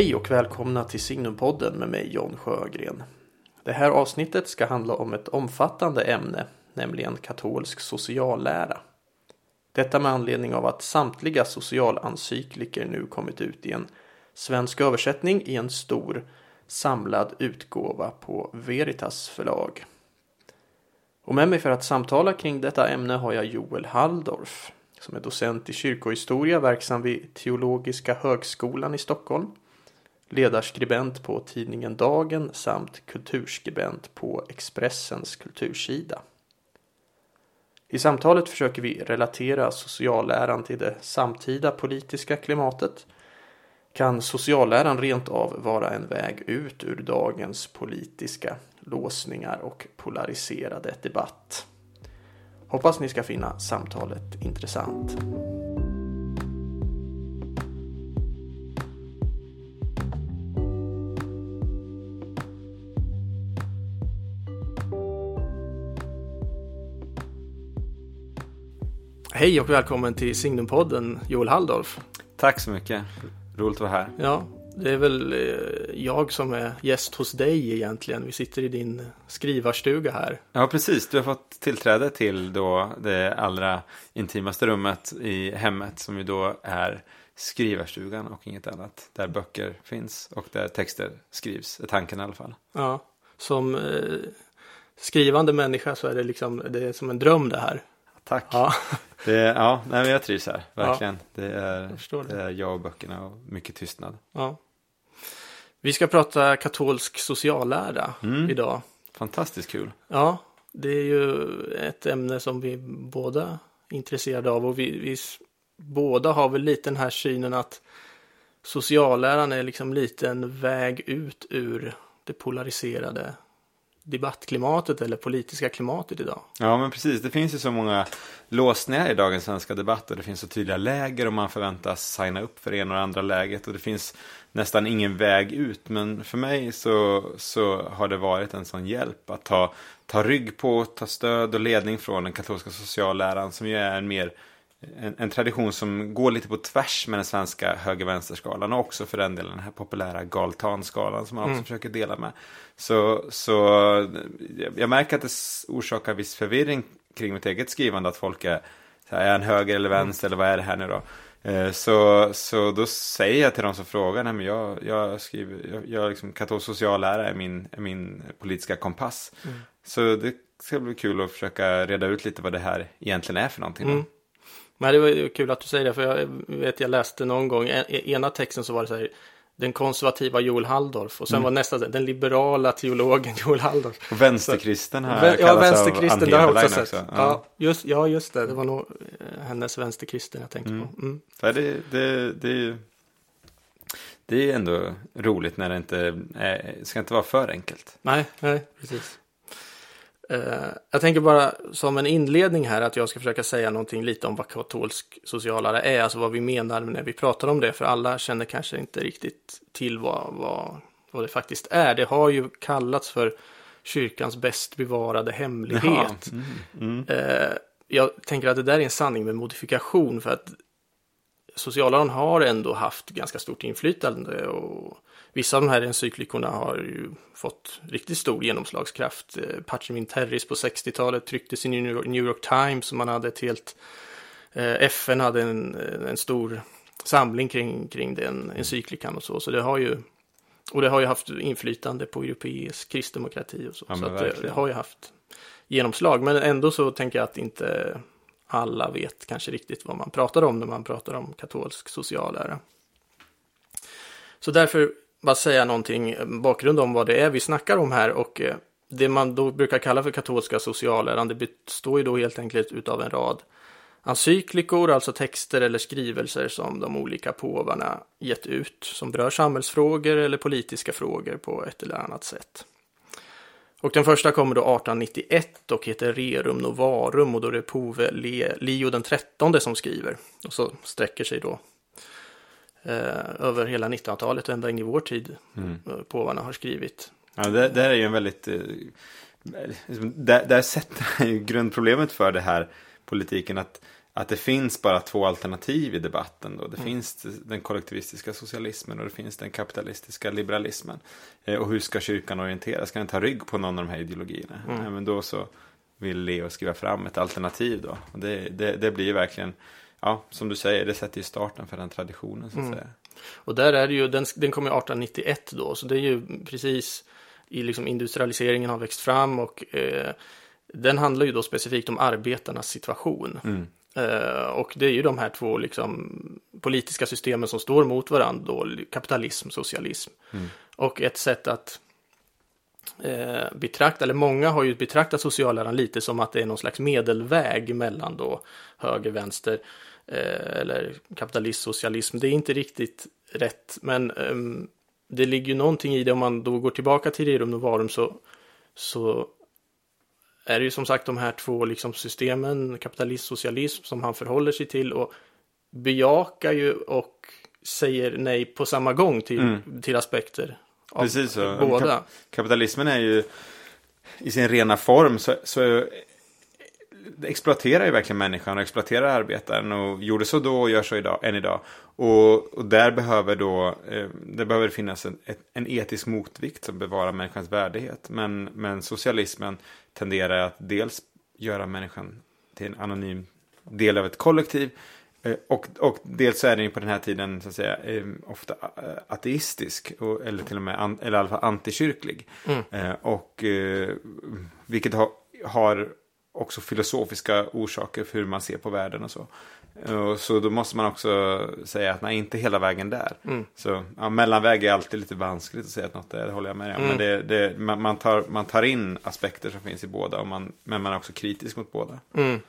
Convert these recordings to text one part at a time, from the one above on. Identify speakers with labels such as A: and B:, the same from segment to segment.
A: Hej och välkomna till Signumpodden med mig John Sjögren. Det här avsnittet ska handla om ett omfattande ämne, nämligen katolsk sociallära. Detta med anledning av att samtliga socialencyklika nu kommit ut i en svensk översättning i en stor samlad utgåva på Veritas förlag. Och med mig för att samtala kring detta ämne har jag Joel Halldorf som är docent i kyrkohistoria verksam vid Teologiska högskolan i Stockholm ledarskribent på tidningen Dagen samt kulturskribent på Expressens kultursida. I samtalet försöker vi relatera socialläran till det samtida politiska klimatet. Kan socialläran rent av vara en väg ut ur dagens politiska låsningar och polariserade debatt? Hoppas ni ska finna samtalet intressant. Hej och välkommen till Signumpodden Joel Halldorf.
B: Tack så mycket. Roligt att vara här.
A: Ja, det är väl eh, jag som är gäst hos dig egentligen. Vi sitter i din skrivarstuga här.
B: Ja, precis. Du har fått tillträde till då det allra intimaste rummet i hemmet som ju då är skrivarstugan och inget annat. Där böcker finns och där texter skrivs, är tanken i alla fall.
A: Ja, som eh, skrivande människa så är det liksom, det är som en dröm det här.
B: Tack. Ja, det, ja nej, men jag trivs här, verkligen. Ja, det, är,
A: jag
B: det. det är jag och böckerna och mycket tystnad.
A: Ja. Vi ska prata katolsk sociallära mm. idag.
B: Fantastiskt kul.
A: Ja, det är ju ett ämne som vi båda är intresserade av och vi, vi båda har väl lite den här synen att socialläran är liksom lite en väg ut ur det polariserade debattklimatet eller politiska klimatet idag.
B: Ja, men precis. Det finns ju så många låsningar i dagens svenska debatt och det finns så tydliga läger och man förväntas signa upp för det ena och det andra läget och det finns nästan ingen väg ut. Men för mig så, så har det varit en sån hjälp att ta, ta rygg på, ta stöd och ledning från den katolska socialläran som ju är en mer en, en, tradition som går lite på tvärs med den svenska höger-vänster-skalan och också för den delen den här populära galtanskalan som man också mm. försöker dela med. Så, så jag märker att det orsakar viss förvirring kring mitt eget skrivande att folk är, så här, är en höger eller vänster mm. eller vad är det här nu då? Eh, så, så då säger jag till de som frågar, nej men jag, jag skriver, jag, jag liksom, katolsk sociallära är min, är min politiska kompass. Mm. Så det ska bli kul att försöka reda ut lite vad det här egentligen är för någonting. Mm.
A: Men det var kul att du säger det, för jag vet jag läste någon gång, ena texten så var det så här, den konservativa Joel Halldorf och sen mm. var nästa den liberala teologen Joel Halldorf.
B: Och vänsterkristen här
A: Vä ja, vänsterkristen, det har jag också sett. Också. Ja. Ja, just, ja, just det, det var nog eh, hennes vänsterkristen jag tänkte mm. på. Mm.
B: Det, det, det, det är ändå roligt när det inte är, ska inte vara för enkelt.
A: Nej, nej, precis. Uh, jag tänker bara som en inledning här att jag ska försöka säga någonting lite om vad katolsk sociallära är, alltså vad vi menar när vi pratar om det, för alla känner kanske inte riktigt till vad, vad, vad det faktiskt är. Det har ju kallats för kyrkans bäst bevarade hemlighet. Mm, mm. Uh, jag tänker att det där är en sanning med modifikation, för att socialläran har ändå haft ganska stort inflytande och Vissa av de här encyklikorna har ju fått riktigt stor genomslagskraft. Eh, Patrimin Terris på 60-talet trycktes i New York Times och man hade ett helt eh, FN hade en, en stor samling kring, kring den encyklikan och så. Så det har ju och det har ju haft inflytande på europeisk kristdemokrati och så. Ja, så det, det, har ju haft genomslag. Men ändå så tänker jag att inte alla vet kanske riktigt vad man pratar om när man pratar om katolsk sociallära. Så därför bara säga någonting bakgrund om vad det är vi snackar om här och eh, det man då brukar kalla för katolska socialläran det består ju då helt enkelt utav en rad encyklikor, alltså texter eller skrivelser som de olika påvarna gett ut som berör samhällsfrågor eller politiska frågor på ett eller annat sätt. Och den första kommer då 1891 och heter Rerum Novarum och då är det pove Leo den trettonde som skriver. Och så sträcker sig då över hela 1900-talet och ända in i vår tid mm. Eh, påvarna har skrivit.
B: Ja, det, det här är ju en väldigt... Eh, liksom, där, där sätter ju grundproblemet för det här politiken att att det finns bara två alternativ i debatten. Då. Det mm. finns den kollektivistiska socialismen och det finns den kapitalistiska liberalismen. Eh, och hur ska kyrkan orientera? Ska den ta rygg på någon av de här ideologierna? Mm. Ja, men då så vill Leo skriva fram ett alternativ då. Och det, det, det blir verkligen, ja, som du säger, det sätter ju starten för den traditionen så att mm. säga.
A: Och där är det ju, den, den kom 1891 då, så det är ju precis i liksom industrialiseringen har växt fram och eh, den handlar ju då specifikt om arbetarnas situation. Mm. Eh, och det är ju de här två liksom, politiska systemen som står mot varandra, då, kapitalism, socialism. Mm. Och ett sätt att eh, betrakta, eller många har ju betraktat socialläran lite som att det är någon slags medelväg mellan då höger, vänster eh, eller kapitalism, socialism. Det är inte riktigt rätt, men eh, det ligger ju någonting i det om man då går tillbaka till Rerum Novarum så, så är det ju som sagt de här två liksom systemen, kapitalism, socialism, som han förhåller sig till och bejakar ju och säger nej på samma gång till, mm. till aspekter.
B: Precis så. Båda. Kap kapitalismen är ju i sin rena form så, så exploaterar ju verkligen människan och exploaterar arbetaren och gjorde så då och gör så idag, än idag. Och, och där behöver då, eh, det behöver finnas en, ett, en etisk motvikt som bevarar människans värdighet. Men, men socialismen tenderar att dels göra människan till en anonym del av ett kollektiv och, och dels så är den ju på den här tiden så att säga eh, ofta eh, ateistisk eller till och med an, eller i alla fall antikyrklig. Mm. Och vilket har, har också filosofiska orsaker för hur man ser på världen och så. Så då måste man också säga att nej, inte hela vägen där. Mm. Så ja, mellanväg är alltid lite vanskligt att säga att något är, det håller jag med om. Mm. Men det, det, man, man, tar, man tar in aspekter som finns i båda, och man, men man är också kritisk mot båda.
A: Mm.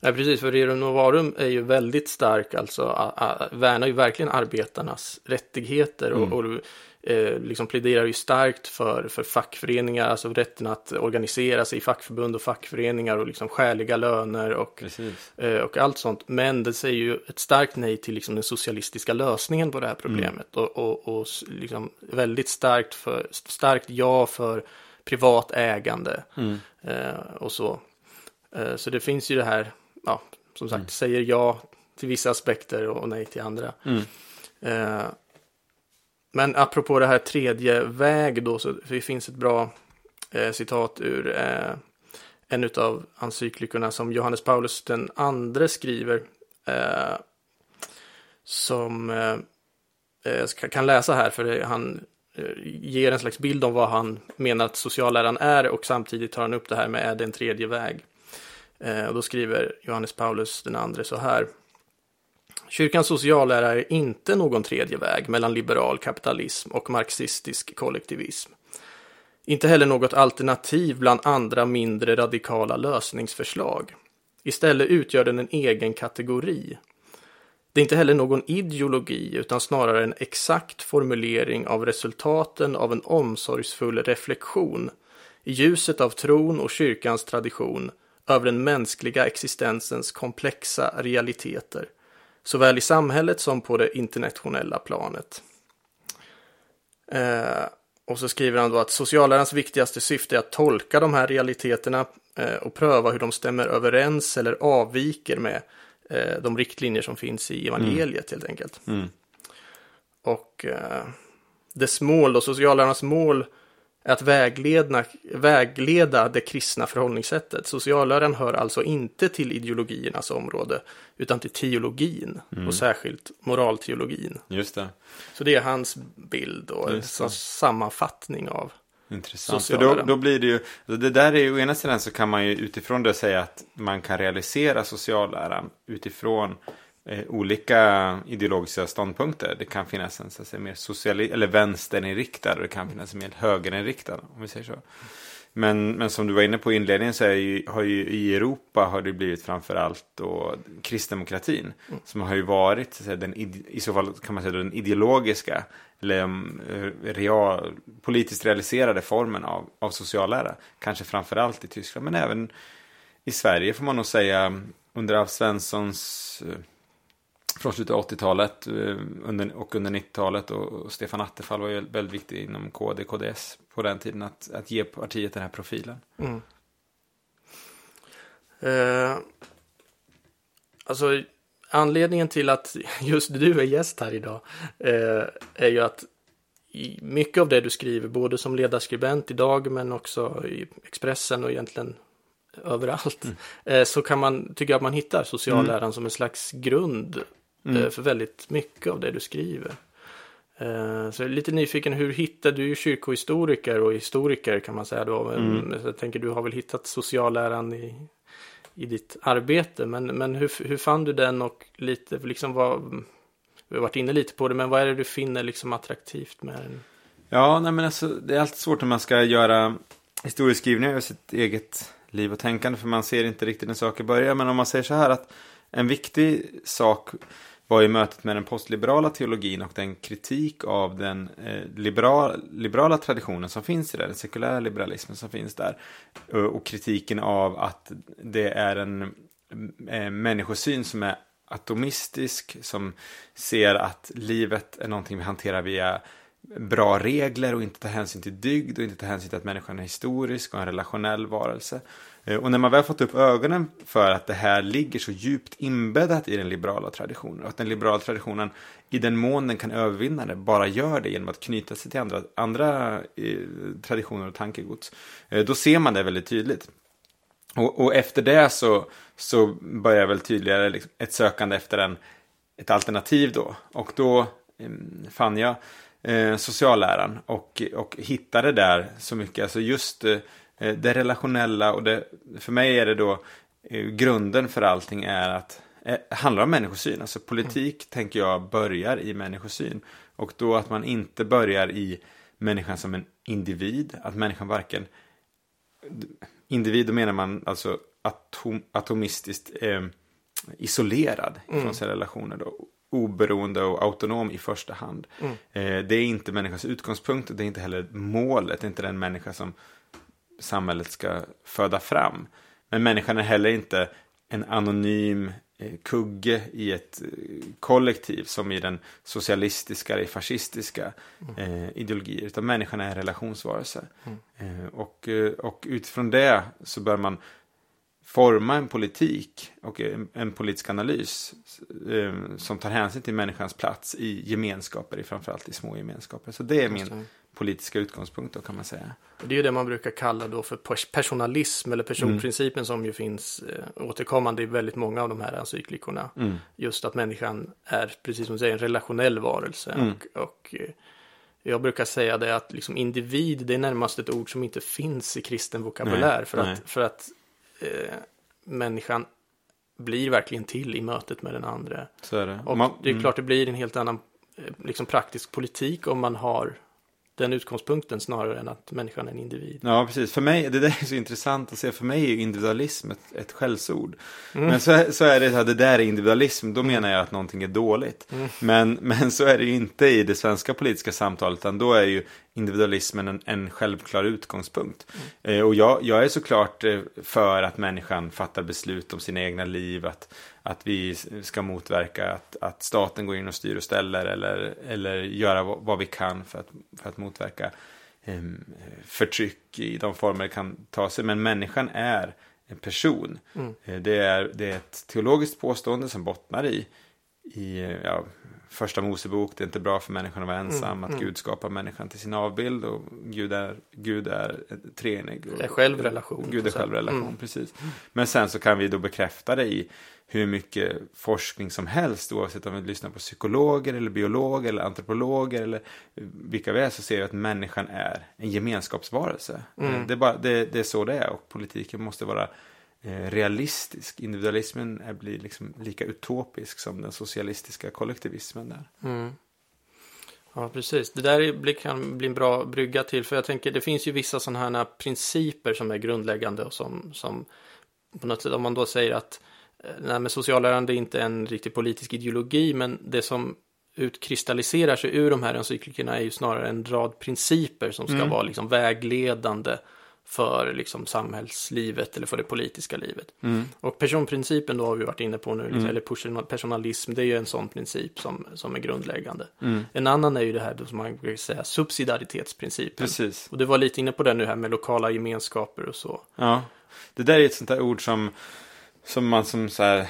A: Ja, precis, för Rerum Novarum är ju väldigt stark, alltså a, a, värnar ju verkligen arbetarnas rättigheter och, mm. och eh, liksom pläderar ju starkt för, för fackföreningar, alltså rätten att organisera sig i fackförbund och fackföreningar och liksom skäliga löner och, eh, och allt sånt. Men det säger ju ett starkt nej till liksom den socialistiska lösningen på det här mm. problemet mm. och, och, och liksom väldigt starkt, för, starkt ja för privat ägande mm. eh, och så. Eh, så det finns ju det här, ja, som sagt, mm. säger ja till vissa aspekter och nej till andra. Mm. Eh, men apropå det här tredje väg då, så det finns ett bra eh, citat ur eh, en av encyklikorna som Johannes Paulus den andre skriver. Eh, som eh, eh, kan läsa här, för han ger en slags bild om vad han menar att socialläran är och samtidigt tar han upp det här med är det en tredje väg. Eh, och då skriver Johannes Paulus den andre så här. Kyrkans sociallära är inte någon tredje väg mellan liberal kapitalism och marxistisk kollektivism. Inte heller något alternativ bland andra mindre radikala lösningsförslag. Istället utgör den en egen kategori. Det är inte heller någon ideologi utan snarare en exakt formulering av resultaten av en omsorgsfull reflektion i ljuset av tron och kyrkans tradition över den mänskliga existensens komplexa realiteter såväl i samhället som på det internationella planet. Eh, och så skriver han då att sociallärans viktigaste syfte är att tolka de här realiteterna eh, och pröva hur de stämmer överens eller avviker med eh, de riktlinjer som finns i evangeliet mm. helt enkelt. Mm. Och eh, dess mål, då, sociallärarnas mål att vägleda, vägleda det kristna förhållningssättet. Socialläran hör alltså inte till ideologiernas område, utan till teologin och särskilt moralteologin.
B: Just det.
A: Så det är hans bild och en sammanfattning av
B: Intressant, för då, då blir det ju, det där är ju, å ena sidan så kan man ju utifrån det säga att man kan realisera socialläran utifrån eh, olika ideologiska ståndpunkter. Det kan finnas en så att säga, mer sociali eller vänsterinriktad och det kan finnas en mer högerinriktad. Om vi säger så. Men, men som du var inne på i inledningen så ju, har ju i Europa har det blivit framförallt då kristdemokratin. Mm. Som har ju varit så säga, den, i så fall kan man säga den ideologiska eller um, real, politiskt realiserade formen av, av sociallära. Kanske framförallt i Tyskland men även i Sverige får man nog säga under Alf Svenssons uh, från slutet av 80-talet eh, och under 90-talet och Stefan Attefall var ju väldigt viktig inom KD, KDS på den tiden att, att ge partiet den här profilen. Mm.
A: Eh, alltså anledningen till att just du är gäst här idag eh, är ju att i mycket av det du skriver, både som ledarskribent idag men också i Expressen och egentligen överallt, mm. eh, så kan man, tycker jag att man hittar socialläran mm. som en slags grund mm. för väldigt mycket av det du skriver. Eh, så jag är lite nyfiken, hur hittar du kyrkohistoriker och historiker kan man säga då? Mm. Jag tänker du har väl hittat socialläran i, i ditt arbete, men, men hur, hur fann du den och lite liksom vad, vi har varit inne lite på det, men vad är det du finner liksom attraktivt med den?
B: Ja, nej men alltså det är alltid svårt när man ska göra historieskrivningar över sitt eget liv och tänkande, för man ser inte riktigt en sak i början. Men om man säger så här att en viktig sak var i mötet med den postliberala teologin och den kritik av den eh, liberal, liberala traditionen som finns i det, den sekulära liberalismen som finns där. Eh, och, kritiken av att det är en eh, människosyn som är atomistisk, som ser att livet är någonting vi hanterar via bra regler och inte tar hänsyn till dygd och inte tar hänsyn till att människan är historisk och en relationell varelse. Eh, och när man väl fått upp ögonen för att det här ligger så djupt inbäddat i den liberala traditionen och att den liberala traditionen i den mån den kan övervinna det bara gör det genom att knyta sig till andra, andra eh, traditioner och tankegods. Eh, då ser man det väldigt tydligt. Och, och, efter det så, så börjar väl tydligare liksom ett sökande efter en, ett alternativ då. Och då eh, fann jag eh, socialläran och, och hittade där så mycket. Alltså just eh, det relationella och det, för mig är det då eh, grunden för allting är att eh, handlar om människosyn. Alltså politik mm. tänker jag börjar i människosyn. Och då att man inte börjar i människan som en individ. Att människan varken individ, då menar man alltså atom, atomistiskt eh, isolerad mm. från sina relationer. Då. Oberoende och autonom i första hand. Mm. Eh, det är inte människans utgångspunkt, det är inte heller målet, det är inte den människa som samhället ska föda fram. Men människan är heller inte en anonym eh, kugge i ett eh, kollektiv som i den socialistiska eller fascistiska mm. eh, ideologier. Utan människan är en relationsvarelse. Mm. Eh, och, eh, och utifrån det så bör man forma en politik och en, en politisk analys eh, som tar hänsyn till människans plats i gemenskaper, framförallt i små gemenskaper. Så det är min politiska utgångspunkt då kan man säga.
A: Det är ju det man brukar kalla då för personalism eller personprincipen mm. som ju finns eh, återkommande i väldigt många av de här encyklikorna. Mm. Just att människan är, precis som du säger, en relationell varelse. Mm. Och, och eh, jag brukar säga det att liksom individ, det är närmast ett ord som inte finns i kristen vokabulär. Nej, för, nej. Att, för att eh, människan blir verkligen till i mötet med den andra.
B: Så är det.
A: Och man, det är mm. klart det blir en helt annan eh, liksom praktisk politik om man har den utgångspunkten snarare än att människan är en individ.
B: Ja, precis. För mig, det där är så intressant att se. För mig är ju individualism ett, ett skällsord. Mm. Men så, så är det att det där är individualism, då menar jag att någonting är dåligt. Mm. Men, men så är det ju inte i det svenska politiska samtalet, utan då är ju individualismen en, en självklar utgångspunkt. Mm. Eh, och jag, jag är såklart eh, för att människan fattar beslut om sina egna liv, att, att vi ska motverka att, att staten går in och styr och ställer eller, eller göra vad, vad vi kan för att, för att motverka eh, förtryck i de former det kan ta sig. Men människan är en person. Mm. Eh, det, är, det är ett teologiskt påstående som bottnar i, i ja, första Mosebok, det är inte bra för människan att vara ensam, mm, att mm. Gud skapar människan till sin avbild och Gud är, Gud är treenig.
A: Det är självrelation.
B: Gud är självrelation, mm. precis. Men sen så kan vi då bekräfta det i hur mycket forskning som helst, oavsett om vi lyssnar på psykologer eller biologer eller antropologer eller vilka vi är, så ser vi att människan är en gemenskapsvarelse. Mm. Det, är bara, det, det är så det är och politiken måste vara realistisk. Individualismen är, blir liksom lika utopisk som den socialistiska kollektivismen där.
A: Mm. Ja, precis. Det där kan bli en bra brygga till, för jag tänker det finns ju vissa sådana här principer som är grundläggande och som, som på något sätt, om man då säger att eh, nej, men sociallärande är inte en riktig politisk ideologi, men det som utkristalliserar sig ur de här encyklikerna är ju snarare en rad principer som ska mm. vara liksom vägledande för liksom samhällslivet eller för det politiska livet. Mm. Och personprincipen då har vi varit inne på nu, liksom, mm. eller personalism, det är ju en sån princip som, som är grundläggande. Mm. En annan är ju det här som man brukar säga subsidiaritetsprincipen.
B: Precis.
A: Och du var lite inne på det nu här med lokala gemenskaper och så.
B: Ja, det där är ett sånt där ord som, som man som så här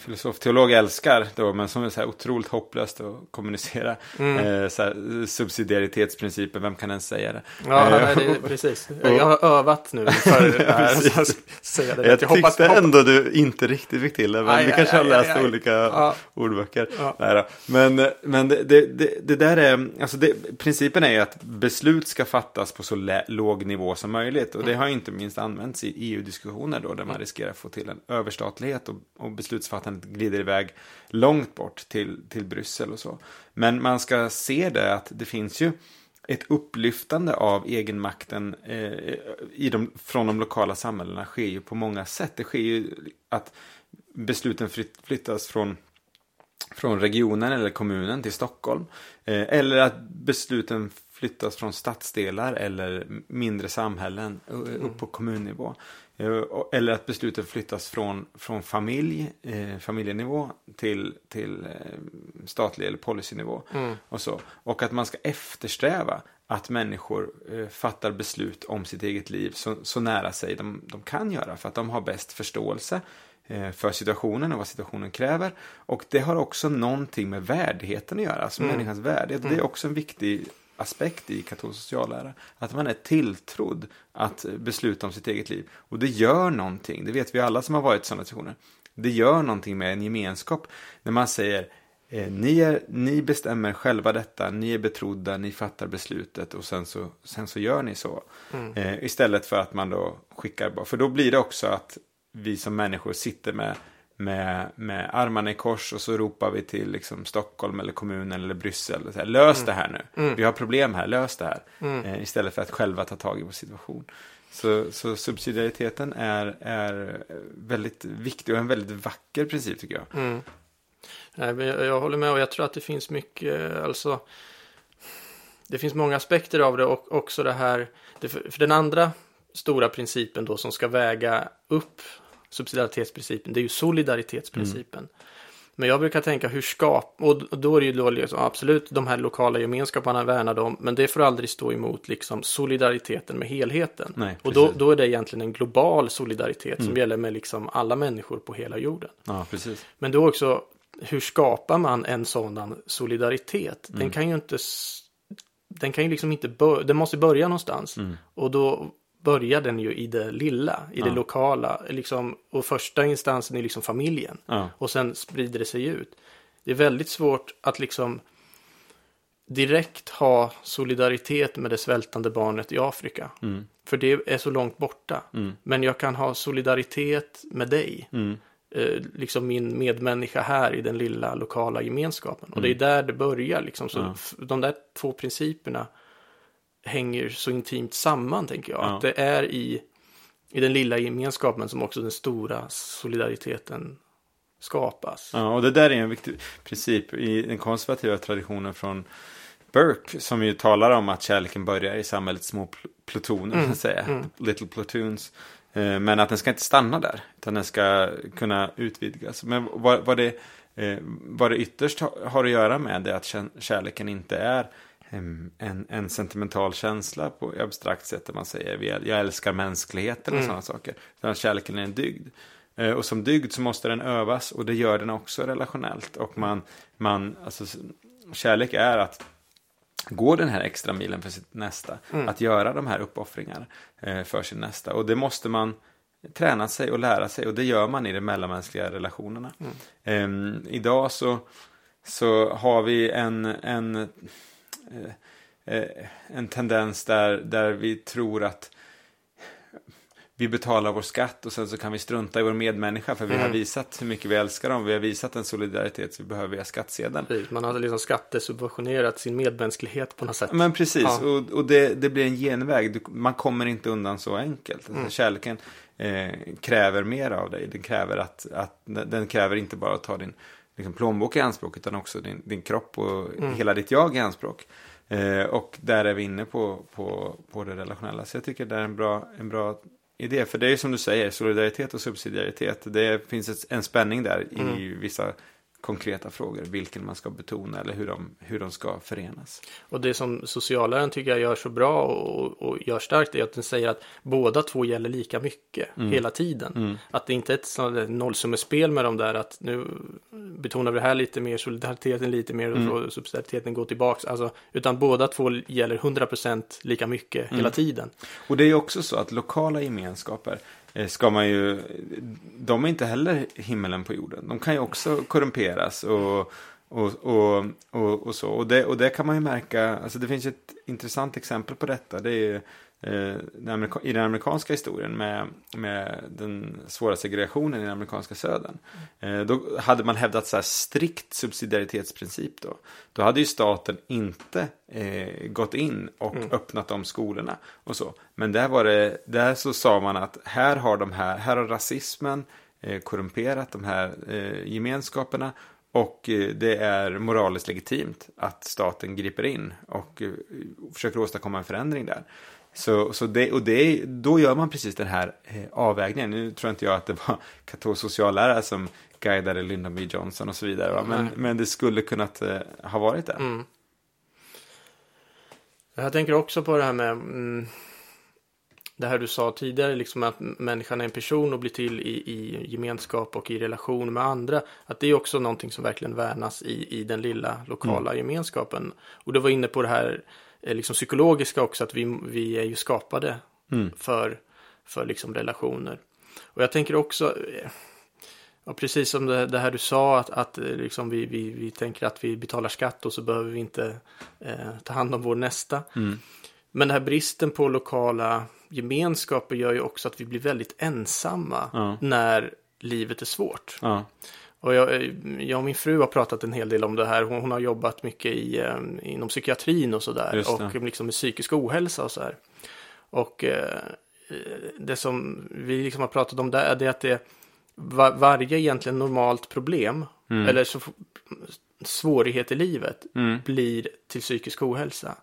B: filosof, teolog älskar då, men som är så här otroligt hopplöst att kommunicera.
A: Mm.
B: Eh, så här, subsidiaritetsprincipen, vem kan ens säga det?
A: Ja,
B: Eh,
A: nej, det precis. Jag har övat nu för det här. Säga det.
B: Jag,
A: Jag
B: tyckte
A: hoppas-
B: ändå du inte riktigt fick till det, men
A: Aj,
B: du
A: aj,
B: kanske har
A: aj,
B: läst
A: aj, aj.
B: olika
A: Ja.
B: ordböcker.
A: Ja.
B: Nej. Men, men det, det, det, där är, alltså det, principen är ju att beslut ska fattas på så lä, låg nivå som möjligt. Och det har ju inte minst använts i EU-diskussioner då, där man riskerar att få till en överstatlighet och, och han glider iväg långt bort till, till Bryssel och så. Men man ska se det att det finns ju ett upplyftande av egenmakten eh, i de, från de lokala samhällena sker ju på många sätt. Det sker ju att besluten flyttas från, från regionen eller kommunen till Stockholm. Eh, eller att besluten flyttas från stadsdelar eller mindre samhällen eh, upp på kommunnivå. Eh, Eller att besluten flyttas från, från familj, eh, familjenivå till, till eh, statlig eller policynivå.
A: Mm.
B: Och, så. och att man ska eftersträva att människor eh, fattar beslut om sitt eget liv så, så nära sig de, de kan göra. För att de har bäst förståelse eh, för situationen och vad situationen kräver. Och det har också någonting med värdigheten att göra, alltså
A: Mm.
B: människans värdighet. Det är också en viktig aspekt i katolsk sociallära. Att man är tilltrodd att besluta om sitt eget liv. Och det gör någonting, det vet vi alla som har varit i sådana situationer. Det gör någonting med en gemenskap när man säger eh, ni, är, ni bestämmer själva detta, ni är betrodda, ni fattar beslutet och sen så, sen så gör ni så.
A: Mm.
B: Eh, istället för att man då skickar bara, för då blir det också att vi som människor sitter med, med, med armarna i kors och så ropar vi till liksom, Stockholm eller kommunen eller Bryssel. och Så här, Lös det här nu,
A: Mm.
B: vi har problem här, lös det här.
A: Mm.
B: Eh, istället för att själva ta tag i vår situation. Så, så subsidiariteten är, är väldigt viktig och en väldigt vacker princip tycker jag.
A: Mm. Nej, jag, håller med och jag tror att det finns mycket, alltså. Det finns många aspekter av det och också det här. Det, för den andra stora principen då som ska väga upp subsidiaritetsprincipen, det är ju solidaritetsprincipen. Men jag brukar tänka hur skap, och då är det ju då liksom, absolut de här lokala gemenskaperna värnar dem, men det får aldrig stå emot liksom solidariteten med helheten.
B: Nej,
A: och då, då är det egentligen en global solidaritet som
B: Mm.
A: gäller med liksom alla människor på hela jorden.
B: Ja, precis.
A: Men då också, hur skapar man en sådan solidaritet? Den
B: Mm.
A: kan ju inte, den kan ju liksom inte, bör, den måste börja någonstans.
B: Mm.
A: Och då börjar den ju i det lilla, i det
B: Ja.
A: lokala. Liksom, och första instansen är liksom familjen.
B: Ja,
A: Och sen sprider det sig ut. Det är väldigt svårt att liksom direkt ha solidaritet med det svältande barnet i Afrika.
B: mm,
A: För det är så långt borta.
B: mm,
A: Men jag kan ha solidaritet med dig
B: mm,
A: eh, liksom min medmänniska här i den lilla lokala gemenskapen. Och det är där det börjar liksom. Så
B: Ja.
A: de där två principerna hänger så intimt samman tänker jag.
B: Ja.
A: Att det är i, i den lilla gemenskapen som också den stora solidariteten skapas.
B: Ja, och det där är en viktig princip i den konservativa traditionen från Burke som ju talar om att kärleken börjar i samhällets små pl- plutoner,
A: Mm,
B: så att säga.
A: mm.
B: Little platoons. Eh, Men att den ska inte stanna där, utan den ska kunna utvidgas. Men vad, vad, det, eh, vad det ytterst ha- har att göra med är att kär- kärleken inte är en, en sentimental känsla på abstrakt sätt där man säger jag älskar mänskligheten och
A: Mm.
B: sådana saker. Att kärleken är en dygd. Eh, Och som dygd så måste den övas och det gör den också relationellt. Och man, man alltså, kärlek är att gå den här extra milen för sitt nästa.
A: Mm.
B: Att göra de här uppoffringarna eh, för sin nästa. Och det måste man träna sig och lära sig. Och det gör man i de mellanmänskliga relationerna.
A: Mm.
B: Ehm, idag så, så har vi en, en, en tendens där, där vi tror att vi betalar vår skatt och sen så kan vi strunta i vår medmänniska för vi har
A: Mm.
B: visat hur mycket vi älskar dem. Vi har visat en solidaritet så vi behöver via skattsedeln.
A: Precis, Man har liksom skattesubventionerat sin medmänsklighet på något sätt.
B: Men precis,
A: Ja.
B: och, och det, det blir en genväg. Du, man kommer inte undan så enkelt. Alltså,
A: Mm.
B: Kärleken eh, kräver mer av dig. Den kräver, att, att, den kräver inte bara att ta din liksom, plånbok i anspråk utan också din, din kropp och
A: Mm.
B: hela ditt jag i anspråk. Eh, och där är vi inne på, på, på det relationella. Så jag tycker det är en bra, en bra idé. För det är ju som du säger, solidaritet och subsidiaritet. Det finns ett, en spänning där i
A: Mm.
B: vissa konkreta frågor, vilken man ska betona eller hur de, hur de ska förenas.
A: Och det som socialaren tycker jag gör så bra och, och gör starkt är att den säger att båda två gäller lika mycket
B: Mm.
A: hela tiden. Att det inte är ett nollsummespel med de där att nu betonar vi det här lite mer, solidariteten lite mer och
B: Mm.
A: subsidiariteten går tillbaks. Alltså, utan båda två gäller 100% lika mycket
B: Mm.
A: hela tiden.
B: Och det är också så att lokala gemenskaper Eh, ska man ju, de är inte heller himmelen på jorden. De kan ju också korrumperas och, och, och, och, och så. Och det, och det kan man ju märka, alltså det finns ett intressant exempel på detta. Det är eh, i den amerikanska historien med, med den svåra segregationen i den amerikanska södern. Eh, då hade man hävdat så här strikt subsidiaritetsprincip då. Då hade ju staten inte eh, gått in och öppnat de skolorna och så. Men där var det, där så sa man att här har de här, här har rasismen eh, korrumperat de här eh, gemenskaperna. Och eh, det är moraliskt legitimt att staten griper in och försöker åstadkomma en förändring där. Så, så det, och det, då gör man precis den här eh, avvägningen. Nu tror inte jag att det var katolsk sociallärare som guidade Lyndon B. Johnson och så vidare. Va? Men,
A: Nej.
B: men det skulle kunnat eh, ha varit det.
A: Mm. Jag tänker också på det här med mm, det här du sa tidigare, liksom att människan är en person och blir till i, i gemenskap och i relation med andra. Att det är också någonting som verkligen värnas i, i den lilla lokala gemenskapen. Och du var inne på det här liksom psykologiska också, att vi, vi är ju skapade
B: Mm.
A: för, för liksom relationer. Och jag tänker också, eh, ja, precis som det, det här du sa, att, att eh, liksom vi, vi, vi tänker att vi betalar skatt och så behöver vi inte eh, ta hand om vår nästa.
B: Mm.
A: Men den här bristen på lokala gemenskaper gör ju också att vi blir väldigt ensamma
B: Ja.
A: när livet är svårt.
B: Ja.
A: Och jag, eh, jag och min fru har pratat en hel del om det här. Hon, hon har jobbat mycket i, eh, inom psykiatrin och sådär. Och liksom med psykisk ohälsa och så här. Och eh, eh, det som vi liksom har pratat om där det är att det var, varje egentligen normalt problem
B: Mm.
A: eller så, svårighet i livet
B: Mm.
A: blir till psykisk ohälsa.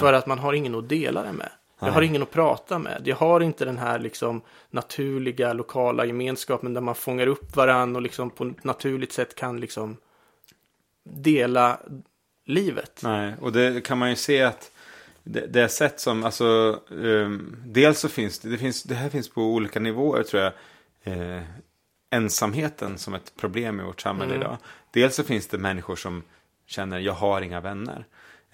A: För att man har ingen att dela det med. Jag har ingen att prata med. Jag har inte den här liksom naturliga lokala gemenskapen där man fångar upp varann och liksom på ett naturligt sätt kan liksom dela livet.
B: Nej, och det kan man ju se att det, det är sätt som, alltså, um, dels så finns det, det, finns, det här finns på olika nivåer tror jag, eh, ensamheten som ett problem i vårt samhälle
A: Mm.
B: idag. Dels så finns det människor som känner, jag har inga vänner.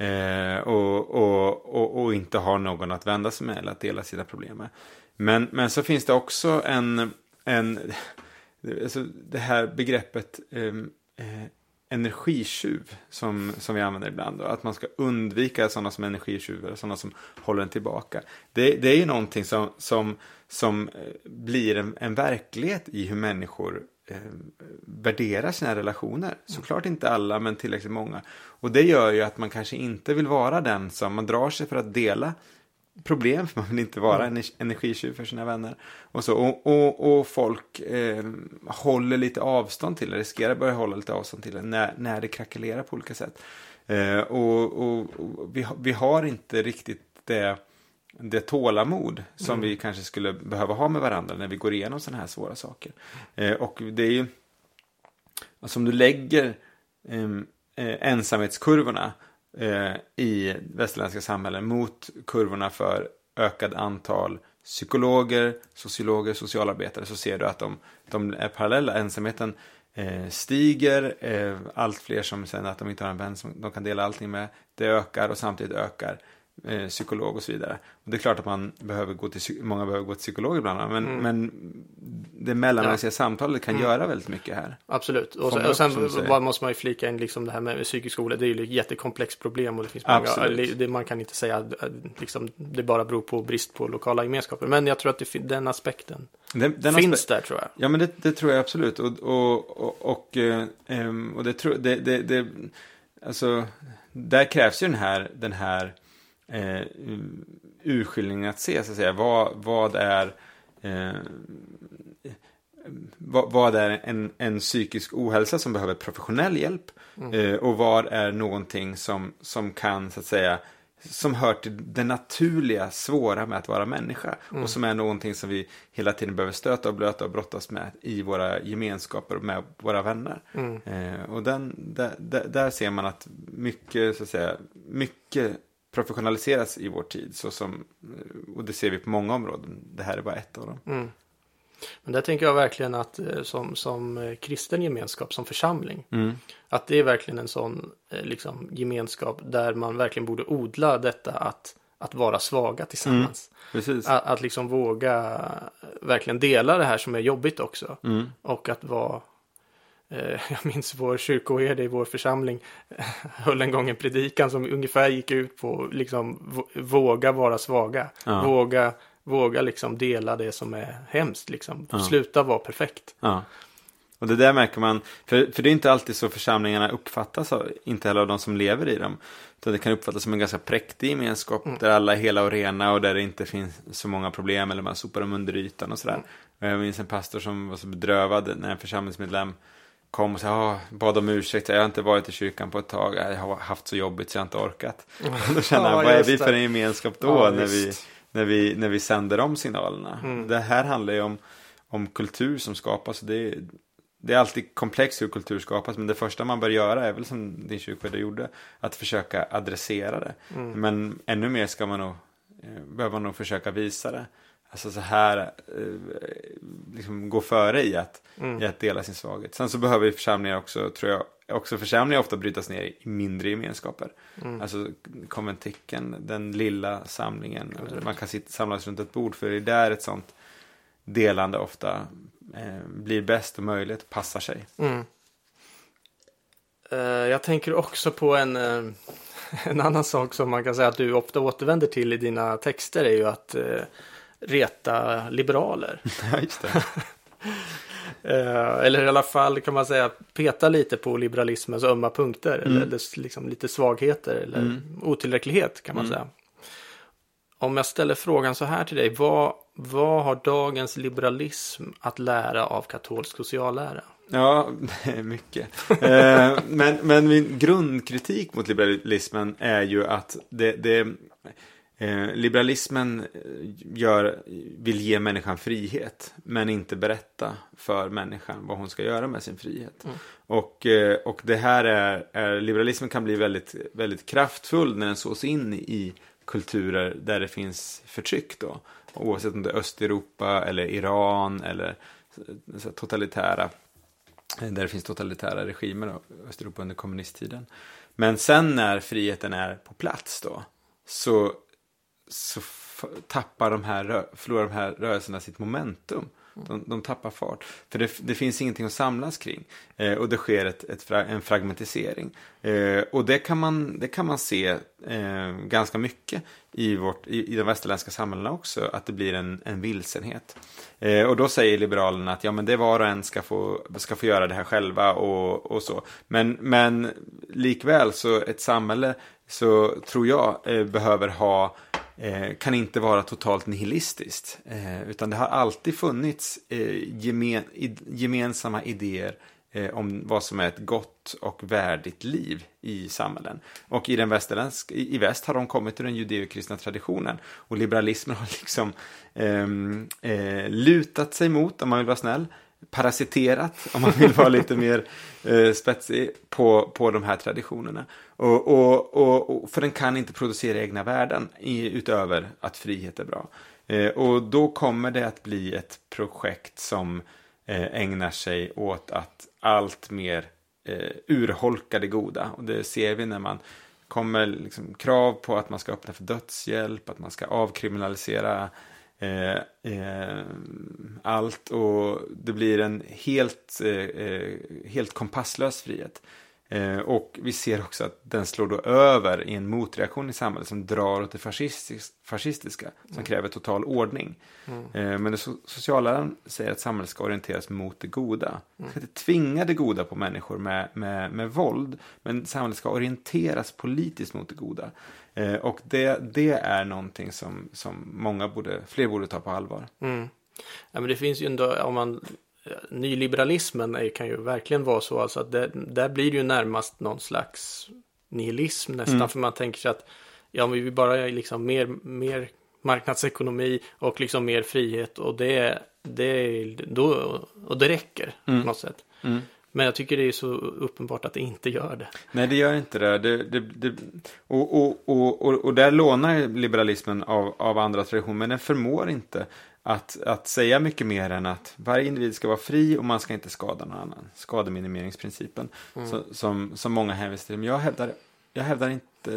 B: Eh, och, och, och, och inte har någon att vända sig med eller att dela sina problem med. Men, men så finns det också en, en alltså det här begreppet ehm, eh, energitjuv som, som vi använder ibland. Då, att man ska undvika sådana som energitjuvar, sådana som håller en tillbaka. Det, det är ju någonting som, som, som eh, blir en, en verklighet i hur människor eh, värderar sina relationer. Såklart inte alla, men tillräckligt många. Och det gör ju att man kanske inte vill vara den som man drar sig för att dela problem, för man vill inte vara en energitjuv för sina vänner. Och, så. och, och, och folk eh, håller lite avstånd till det, riskerar börja hålla lite avstånd till det när, när det krackelerar på olika sätt. Eh, och och, och vi, vi har inte riktigt det, det tålamod som vi kanske skulle behöva ha med varandra när vi går igenom sådana här svåra saker. Eh, och det är ju, alltså om du lägger ehm, eh, ensamhetskurvorna eh, i västerländska samhällen mot kurvorna för ökad antal psykologer, sociologer, socialarbetare så ser du att de, de är parallella. Ensamheten eh, stiger, eh, allt fler som känner att de inte har en vän som de kan dela allting med. Det ökar och samtidigt ökar eh, psykolog och så vidare. Och det är klart att man behöver gå till, många behöver gå till psykolog ibland, men, men det mellanmänskliga samtalet kan göra väldigt mycket här.
A: Absolut. Och och
B: upp,
A: sen vad måste man ju flika in liksom det här med psykisk ohälsa. Det är ju ett jättekomplext problem och det finns många. Det, man kan inte säga att att liksom, det bara beror på brist på lokala gemenskaper. Men jag tror att det, den aspekten
B: Den, den
A: finns
B: aspe-
A: där tror jag.
B: Ja, men det, det tror jag absolut. Och, och, och, och, eh, och det tror det, det, det, alltså, där krävs ju den här, den här eh, urskiljningen att se, så att säga. Vad, vad är eh, vad, vad är en, en psykisk ohälsa som behöver professionell hjälp? Eh, och vad är någonting som, som kan, så att säga, som hör till det naturliga, svåra med att vara människa.
A: Mm.
B: Och som är någonting som vi hela tiden behöver stöta och blöta och brottas med i våra gemenskaper och med våra vänner.
A: Mm.
B: Eh, och den, där, där, där ser man att mycket, så att säga, mycket professionaliseras i vår tid. Så som, eh, och det ser vi på många områden. Det här är bara ett av dem.
A: Mm. Men där tänker jag verkligen att eh, som, som eh, kristen gemenskap, som församling,
B: Mm.
A: att det är verkligen en sån liksom, gemenskap där man verkligen borde odla detta att, att vara svaga tillsammans.
B: Precis.
A: Att, att liksom våga verkligen dela det här som är jobbigt också.
B: Mm.
A: Och att vara jag minns vår kyrkoherde i vår församling eh, höll en gång en predikan som ungefär gick ut på liksom våga vara svaga.
B: Ja.
A: Våga, våga liksom dela det som är hemskt liksom.
B: Ja.
A: Sluta vara perfekt.
B: Ja. Och det där märker man, för, för det är inte alltid så församlingarna uppfattas, av, inte heller av de som lever i dem. Utan det kan uppfattas som en ganska präktig gemenskap där alla är hela och rena och där det inte finns så många problem eller man sopar dem under ytan och sådär. Och Jag minns en pastor som var så bedrövad när en församlingsmedlem kom och sa, bad om ursäkt, jag har inte varit i kyrkan på ett tag, jag har haft så jobbigt så jag har inte orkat. Då känner
A: Ja,
B: jag, vad är vi för en gemenskap då
A: Ja,
B: när, vi, när, vi, när vi sänder de signalerna?
A: Mm.
B: Det här handlar ju om, om kultur som skapas det är, det är alltid komplext hur kultur skapas, men det första man bör göra är väl som din kyrkoherde gjorde, att försöka adressera det.
A: Mm.
B: Men ännu mer ska man nog, eh, behöver man nog försöka visa det. Alltså så här, eh, liksom gå före i att,
A: Mm.
B: i att dela sin svaghet. Sen så behöver ju församlingar också, tror jag, också församlingar ofta brytas ner i mindre gemenskaper.
A: Mm.
B: Alltså konventiken, den lilla samlingen.
A: Absolut.
B: Man kan sitta, samlas runt ett bord, för det är där ett sånt delande ofta eh, blir bäst och möjligt, passar sig.
A: Mm. Eh, jag tänker också på en, eh, en annan sak som man kan säga att du ofta återvänder till i dina texter är ju att eh, reta liberaler.
B: Ja, just det.
A: Eh, eller i alla fall kan man säga peta lite på liberalismens ömma punkter.
B: Mm.
A: Eller dess liksom lite svagheter eller
B: Mm.
A: otillräcklighet kan man
B: Mm.
A: säga. Om jag ställer frågan så här till dig. Vad, vad har dagens liberalism att lära av katolsk sociallära?
B: Ja, mycket. Eh, men, men min grundkritik mot liberalismen är ju att det, det, eh, liberalismen gör, vill ge människan frihet, men inte berätta för människan vad hon ska göra med sin frihet.
A: Mm.
B: Och, eh, och det här är, är, liberalismen kan bli väldigt, väldigt kraftfull när den sås in i kulturer där det finns förtryck då. Oavsett om det är Östeuropa eller Iran eller totalitära där det finns totalitära regimer då, Östeuropa under kommunisttiden. Men sen när friheten är på plats då så, så tappar de här, förlorar de här rörelserna sitt momentum. De, de tappar fart. För det, det finns ingenting att samlas kring. Eh, och det sker ett, ett, en fragmentisering. Eh, och det kan man, det kan man se eh, ganska mycket i, vårt, i, i de västerländska samhällena också. Att det blir en, en vilsenhet. Eh, och då säger Liberalerna att ja, men det var och en ska få, ska få göra det här själva och, och så. Men, men likväl så ett samhälle så tror jag eh, behöver ha eh, kan inte vara totalt nihilistiskt. Eh, utan det har alltid funnits eh, gemen, gemensamma idéer om vad som är ett gott och värdigt liv i samhällen. Och i den västerländska, i, väst har de kommit ur den judeokristna traditionen. Och liberalismen har liksom ehm, eh, lutat sig mot, om man vill vara snäll, parasiterat, om man vill vara lite mer eh, spetsig, på, på de här traditionerna. Och, och, och, och, för den kan inte producera egna värden i, utöver att frihet är bra. Eh, och då kommer det att bli ett projekt som eh, ägnar sig åt att allt mer eh, urholka det goda. Och det ser vi när man kommer liksom krav på att man ska öppna för dödshjälp, att man ska avkriminalisera eh, eh, allt och det blir en helt, eh, eh helt kompasslös frihet. Eh, och vi ser också att den slår då över i en motreaktion i samhället som drar åt det fascistis fascistiska, som kräver total ordning. Eh, men so socialläran säger att samhället ska orienteras mot det goda. Man ska inte tvinga det goda på människor med, med, med våld, men samhället ska orienteras politiskt mot det goda. Eh, och det, det är någonting som, som många borde, fler borde ta på allvar.
A: Mm. Ja, men det finns ju ändå, om man, nyliberalismen är, kan ju verkligen vara så, alltså att det, där blir det ju närmast någon slags nihilism nästan,
B: Mm.
A: för man tänker sig att ja, men vi vill bara liksom mer, mer marknadsekonomi och liksom mer frihet och det, det, då, och det räcker
B: Mm.
A: på något sätt.
B: Mm.
A: Men jag tycker det är så uppenbart att det inte gör det.
B: Nej, det gör inte det. det, det, det och, och, och, och, och där lånar liberalismen av, av andra traditioner, men den förmår inte att, att säga mycket mer än att varje individ ska vara fri och man ska inte skada någon annan. Skademinimeringsprincipen, så, som, som många hänvisar till. Men jag hävdar, jag hävdar inte,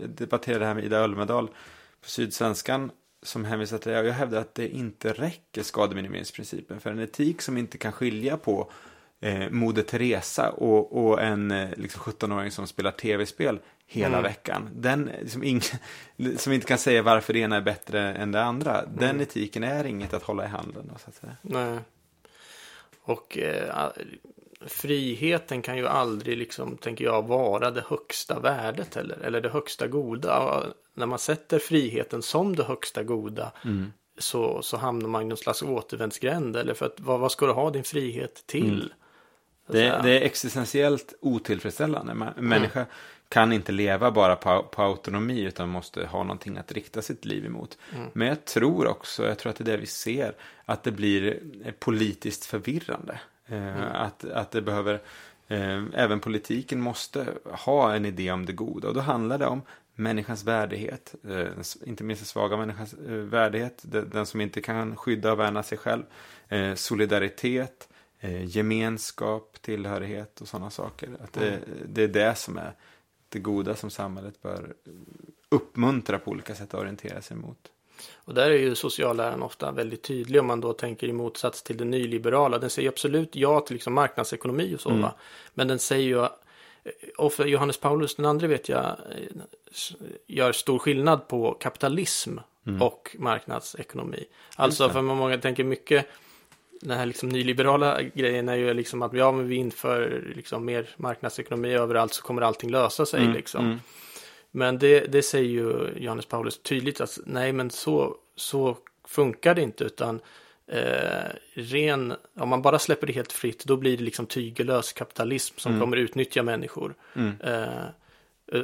B: jag debatterade det här med Ida Ölmedal på Sydsvenskan som hänvisar till det. Och jag hävdar att det inte räcker skademinimeringsprincipen för en etik som inte kan skilja på eh, Moder Teresa och, och en eh, liksom 17-åring som spelar tv-spel hela
A: Mm.
B: veckan. Den liksom ing, som inte kan säga varför det ena är bättre än det andra. Den etiken är inget att hålla i handen. Då, så att säga.
A: Nej. Och eh, friheten kan ju aldrig, liksom, tänker jag, vara det högsta värdet heller. Eller det högsta goda. När man sätter friheten som det högsta goda så, så hamnar man i någon slags återvändsgränd. Eller för att vad, vad ska du ha din frihet till? Att
B: Det, det är existentiellt otillfredsställande. En människa kan inte leva bara på, på autonomi utan måste ha någonting att rikta sitt liv emot. Men jag tror också, jag tror att det är det vi ser, att det blir eh, politiskt förvirrande. Eh, att, att det behöver, eh, även politiken måste ha en idé om det goda. Och då handlar det om människans värdighet, eh, inte minst den svaga människans eh, värdighet, den, den som inte kan skydda och värna sig själv, eh, solidaritet, gemenskap, tillhörighet och sådana saker. Att det, det är det som är det goda som samhället bör uppmuntra på olika sätt att orientera sig mot.
A: Och där är ju socialläran ofta väldigt tydlig om man då tänker i motsats till det nyliberala. Den säger absolut ja till liksom marknadsekonomi och så va. Men den säger ju, och för Johannes Paulus den andra vet jag, eh, gör stor skillnad på kapitalism och marknadsekonomi. Alltså för många tänker mycket, den här liksom nyliberala grejen är ju liksom att ja men vi inför liksom mer marknadsekonomi överallt så kommer allting lösa sig liksom.
B: mm.
A: Men det, det säger ju Johannes Paulus tydligt att nej men så, så funkar det inte utan eh, ren, om man bara släpper det helt fritt då blir det liksom tygellös kapitalism som kommer utnyttja människor.
B: Mm.
A: Eh,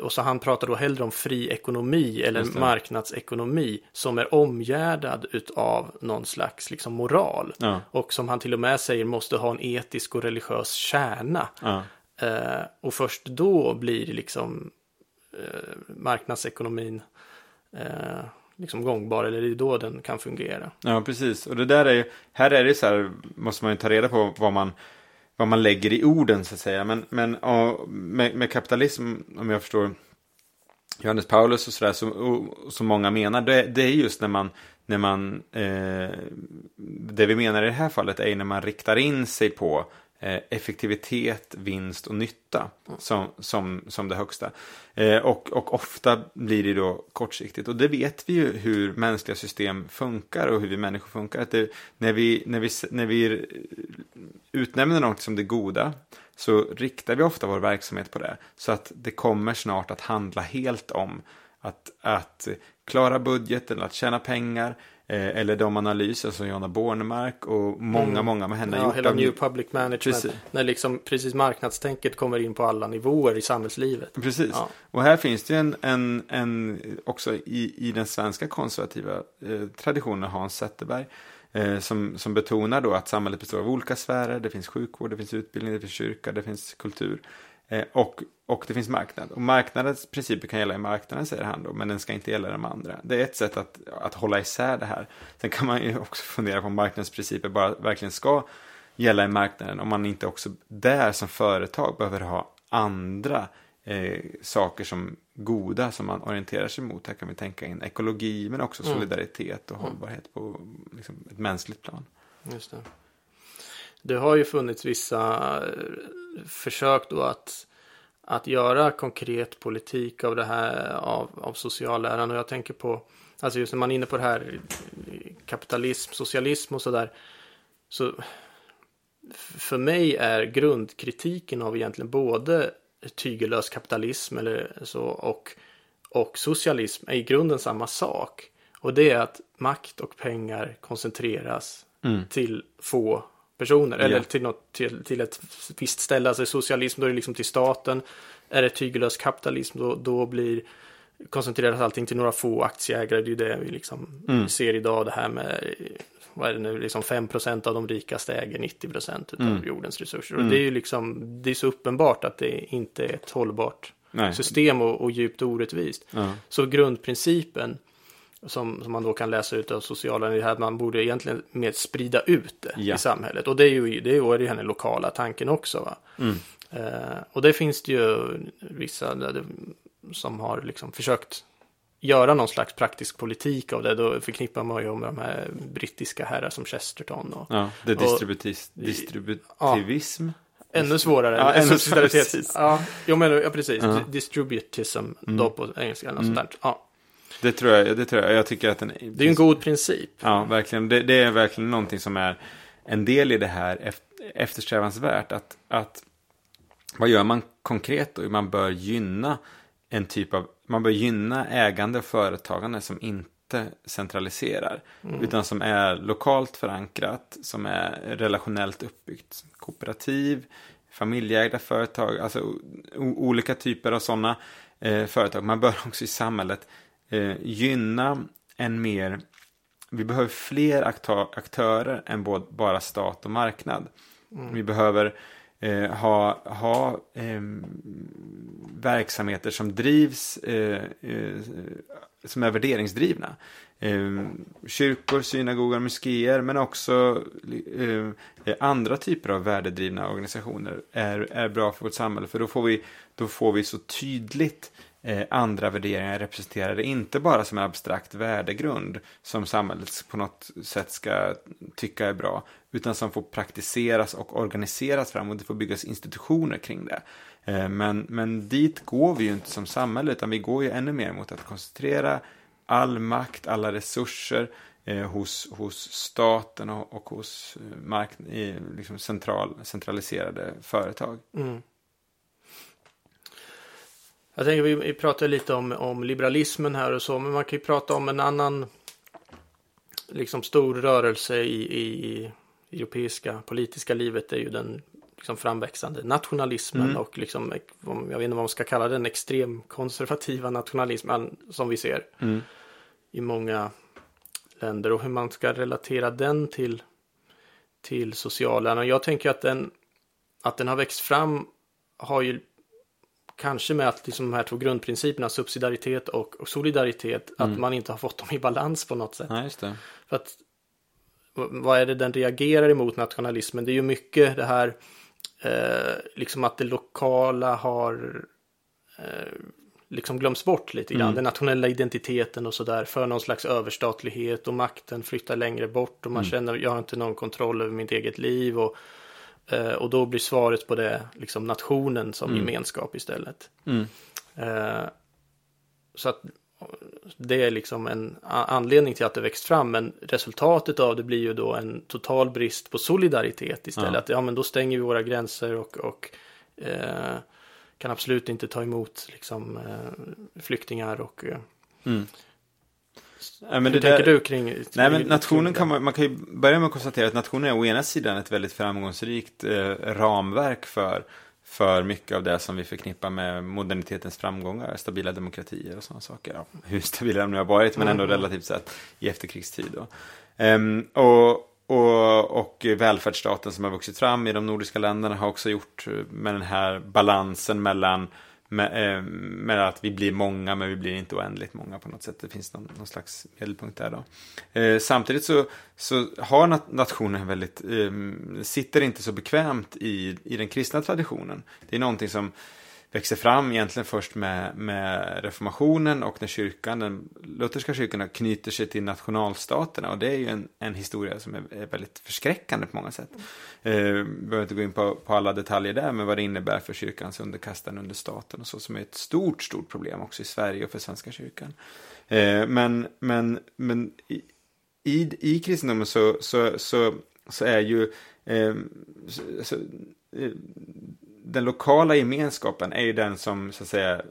A: och så han pratar då hellre om fri ekonomi eller marknadsekonomi som är omgärdad utav någon slags liksom moral.
B: Ja,
A: Och som han till och med säger måste ha en etisk och religiös kärna.
B: ja.
A: Eh, och först då blir liksom eh, marknadsekonomin eh, liksom gångbar eller det är då den kan fungera.
B: ja, precis. Och det där är ju, här är det så här, måste man ju ta reda på vad man, vad man lägger i orden så att säga. Men, men och, med, med kapitalism, om jag förstår Johannes Paulus och sådär, som, och, som många menar, det, det är just när man, när man eh, det vi menar i det här fallet är när man riktar in sig på effektivitet, vinst och nytta som, som, som det högsta. Eh, och, och ofta blir det då kortsiktigt. Och det vet vi ju hur mänskliga system funkar och hur vi människor funkar. Att det, när, vi, när, vi, när vi utnämner något som det goda så riktar vi ofta vår verksamhet på det. Så att det kommer snart att handla helt om att, att klara budgeten, att tjäna pengar eh, eller de analyser som Jonna Bornemark och många,
A: Mm.
B: många med henne
A: Ja,
B: gjort.
A: hela New Public Management.
B: Precis.
A: När liksom precis marknadstänket kommer in på alla nivåer i samhällslivet.
B: Precis.
A: Ja.
B: Och här finns det ju en, en, en också i, i den svenska konservativa eh, traditionen, Hans Zetterberg, eh, som, som betonar då att samhället består av olika sfärer. Det finns sjukvård, det finns utbildning, det finns kyrka, det finns kultur. Eh, och, och det finns marknad. Och marknadens principer kan gälla i marknaden, säger han då, men den ska inte gälla de andra. Det är ett sätt att, att hålla isär det här. Sen kan man ju också fundera på om marknadens principer bara verkligen ska gälla i marknaden. Om man inte också där som företag behöver ha andra eh, saker som goda som man orienterar sig mot. Här kan vi tänka in ekologi men också
A: Mm.
B: solidaritet och hållbarhet på liksom, ett mänskligt plan.
A: Just det. det har ju funnits vissa försök då att, att göra konkret politik av det här av, av socialläran och jag tänker på alltså just när man är inne på det här kapitalism, socialism och sådär så för mig är grundkritiken av egentligen både tygellös kapitalism eller så och, och socialism är i grunden samma sak. Och det är att makt och pengar koncentreras
B: Mm.
A: till få personer.
B: Ja.
A: Eller till, något, till, till ett visst ställe. Alltså socialism då är det liksom till staten. Är det tygellös kapitalism då, då blir koncentreras allting till några få aktieägare. Det är ju det vi liksom
B: Mm.
A: ser idag det här med vad är det nu, liksom 5% av de rikaste äger 90% av
B: Mm.
A: jordens resurser.
B: Mm.
A: Och det är ju liksom, det är så uppenbart att det inte är ett hållbart
B: Nej.
A: system och, och djupt orättvist.
B: Ja.
A: Så grundprincipen som, som man då kan läsa ut av sociala är att man borde egentligen mer sprida ut det
B: Ja.
A: i samhället. Och det är ju det är ju den lokala tanken också. Va?
B: Mm.
A: Eh, och det finns det ju vissa det, som har liksom försökt göra någon slags praktisk politik av det. Då förknippar man ju med de här brittiska herrar som Chesterton. Och,
B: Ja, det är distributivism.
A: Ännu svårare.
B: Ja,
A: än
B: ännu svårare.
A: Ja, jo, men, ja, precis.
B: Ja.
A: Di- Distributism då på engelska. Något sånt där. Ja,
B: Det tror jag, det tror jag. Jag tycker att den...
A: det är en god princip.
B: Ja, verkligen. Det, det är verkligen någonting som är en del i det här eft- eftersträvansvärt. Att, att vad gör man konkret då? Man bör gynna en typ av, man bör gynna ägande och företagande som inte centraliserar. Utan som är lokalt förankrat, som är relationellt uppbyggt. Kooperativ, familjeägda företag, alltså olika typer av sådana eh, företag. Man bör också i samhället eh, gynna en mer vi behöver fler aktör, aktörer än både, bara stat och marknad. Vi behöver eh, ha, ha ehm, verksamheter som drivs, eh, eh, som är värderingsdrivna. Eh, kyrkor, synagogar, moskéer, men också eh, eh, andra typer av värdedrivna organisationer är, är bra för vårt samhälle. För då får vi, då får vi så tydligt eh, andra värderingar representerade, inte bara som en abstrakt värdegrund som samhället på något sätt ska tycka är bra, utan som får praktiseras och organiseras fram och det får byggas institutioner kring det. Eh, men, men dit går vi ju inte som samhälle, utan vi går ju ännu mer mot att koncentrera all makt, alla resurser eh, hos, hos staten och, och hos eh, mark, i, liksom central, centraliserade företag.
A: Mm. Jag tänker vi, pratar lite om, om liberalismen här och så, men man kan ju prata om en annan liksom stor rörelse i, i europeiska politiska livet. Det är ju den liksom framväxande nationalismen
B: Mm.
A: och liksom, om- jag vet inte vad man ska kalla den, extremkonservativa nationalismen som vi ser
B: Mm.
A: i många länder och hur man ska relatera den till, till socialen. Och jag tänker att den, att den har växt fram har ju kanske med att liksom de här två grundprinciperna, subsidiaritet och, och solidaritet,
B: Mm.
A: att man inte har fått dem i balans på något sätt.
B: Ja.
A: För att vad är det den reagerar emot nationalismen? Det är ju mycket det här eh, liksom att det lokala har eh, liksom glöms bort lite grann.
B: Mm.
A: Den nationella identiteten och sådär för någon slags överstatlighet och makten flyttar längre bort och man
B: Mm.
A: känner jag har inte någon kontroll över mitt eget liv och, eh, och då blir svaret på det liksom nationen som
B: Mm.
A: gemenskap istället.
B: Mm.
A: Eh, så att det är liksom en anledning till att det växt fram. Men resultatet av det blir ju då en total brist på solidaritet istället.
B: Ja.
A: Att, ja, men då stänger vi våra gränser och, och eh, kan absolut inte ta emot liksom, eh, flyktingar. Och, eh,
B: Mm. Ja, men
A: hur tänker
B: där-
A: du kring
B: Nej, men nationen kan man, man kan ju börja med att konstatera att nationen är å ena sidan ett väldigt framgångsrikt eh, ramverk för, för mycket av det som vi förknippar med modernitetens framgångar, stabila demokratier och sådana saker. Ja, hur stabila de nu har varit, men ändå
A: Mm.
B: relativt sett i efterkrigstid. Ehm, och, och, och välfärdsstaten som har vuxit fram i de nordiska länderna har också gjort eh, med den här balansen mellan med, eh, med att vi blir många men vi blir inte oändligt många på något sätt. Det finns någon, någon slags medelpunkt där då. Eh, samtidigt så, så har nationen väldigt, eh, sitter inte så bekvämt i, i den kristna traditionen. Det är någonting som växer fram egentligen först med, med reformationen och när kyrkan, den lutherska kyrkan knyter sig till nationalstaterna och det är ju en, en historia som är, är väldigt förskräckande på många sätt. Eh, vi behöver inte gå in på, på alla detaljer där men vad det innebär för kyrkans underkastande under staten och så som är ett stort, stort problem också i Sverige och för Svenska kyrkan. Eh, men, men, men i, i, i kristendomen så, så, så, så är ju eh, så, så, eh, den lokala gemenskapen är ju den som så att säga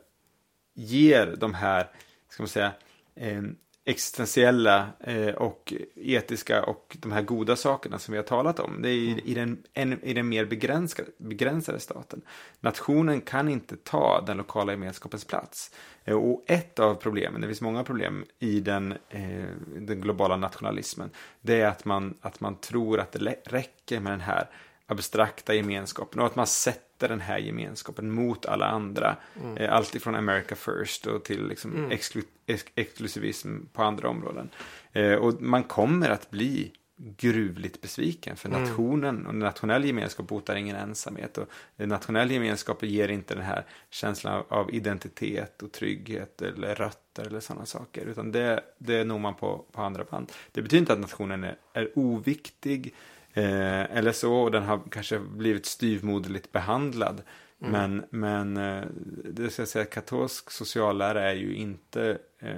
B: ger de här, ska man säga, eh, existentiella eh, och etiska och de här goda sakerna som vi har talat om. Det är i, i, den, en, i den mer begränsade, begränsade staten. Nationen kan inte ta den lokala gemenskapens plats. Eh, och ett av problemen, det finns många problem i den, eh, den globala nationalismen, det är att man, att man tror att det räcker med den här abstrakta gemenskapen och att man sätter den här gemenskapen mot alla andra. Mm. Eh, allt ifrån America First och till liksom mm. exklu ex exklusivism på andra områden. Eh, och man kommer att bli gruvligt besviken för mm. nationen och nationell gemenskap botar ingen ensamhet och nationell gemenskap ger inte den här känslan av identitet och trygghet eller rötter eller sådana saker utan det, det når man på, på andra band. Det betyder inte att nationen är, är oviktig Eh, eller så, och den har kanske blivit styvmoderligt behandlad. Mm. Men, men eh, det ska jag säga, katolsk sociallära är ju inte eh,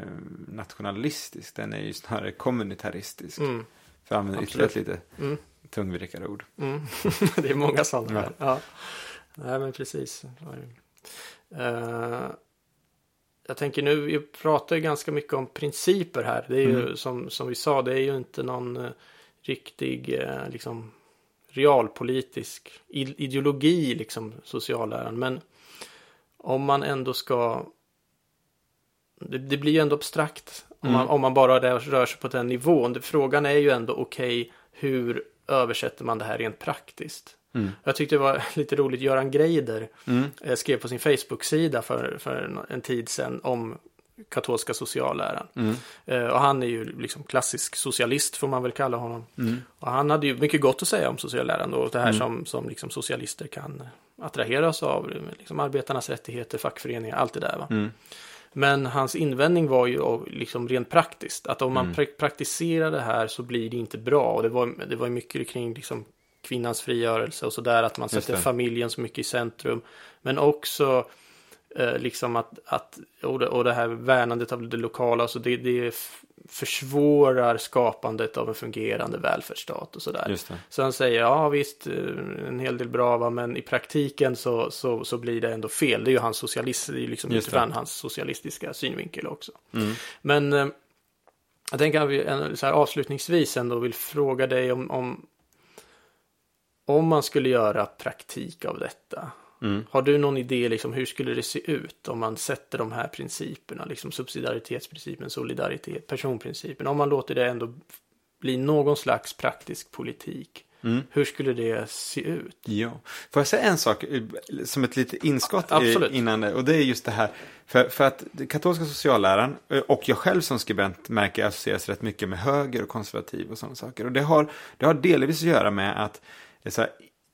B: nationalistisk, den är ju snarare kommunitaristisk. Mm. För att använda ytterligare lite mm. tungvrikare ord.
A: Mm. det är många sådana. Ja. ja. Nej, men precis. Uh, jag tänker nu, vi pratar ju ganska mycket om principer här. Det är ju mm. som, som vi sa, det är ju inte någon riktig eh, liksom, realpolitisk ideologi, liksom socialläran. Men om man ändå ska... Det, det blir ju ändå abstrakt om, man, mm. om man bara rör, rör sig på den nivån. Frågan är ju ändå okej, okay, hur översätter man det här rent praktiskt? Mm. Jag tyckte det var lite roligt, Göran Greider mm. Eh, skrev på sin Facebook-sida för, för en tid sedan om katolska socialläran. Mm. Eh, och han är ju liksom klassisk socialist får man väl kalla honom. Mm. Och han hade ju mycket gott att säga om socialläran och det här mm. som, som liksom socialister kan attraheras av. Liksom arbetarnas rättigheter, fackföreningar, allt det där. Mm. Men hans invändning var ju liksom rent praktiskt. Att om man mm. pra praktiserar det här så blir det inte bra. Och det var, det var mycket kring liksom kvinnans frigörelse och sådär. Att man sätter familjen så mycket i centrum. Men också liksom att, att och, det, och det här värnandet av det lokala, alltså det, det försvårar skapandet av en fungerande välfärdsstat och sådär. Så han säger, ja visst, eh, en hel del bra, va, men i praktiken så, så, så blir det ändå fel. Det är ju hans socialist, liksom utifrån hans socialistiska synvinkel också. Mm. Men eh, jag tänker att vi så här, avslutningsvis ändå vill fråga dig om, om om man skulle göra praktik av detta. Mm. Har du någon idé, liksom, hur skulle det se ut om man sätter de här principerna, liksom subsidiaritetsprincipen, solidaritet, personprincipen, om man låter det ändå bli någon slags praktisk politik? Mm. Hur skulle det se ut?
B: Ja, får jag säga en sak eh, som ett litet inskott Absolut. innan det? Och det är just det här, för, för att katolska socialläran eh, och jag själv som skribent märker associeras rätt mycket med höger och konservativ och sådana saker. Och det har, det har delvis att göra med att här,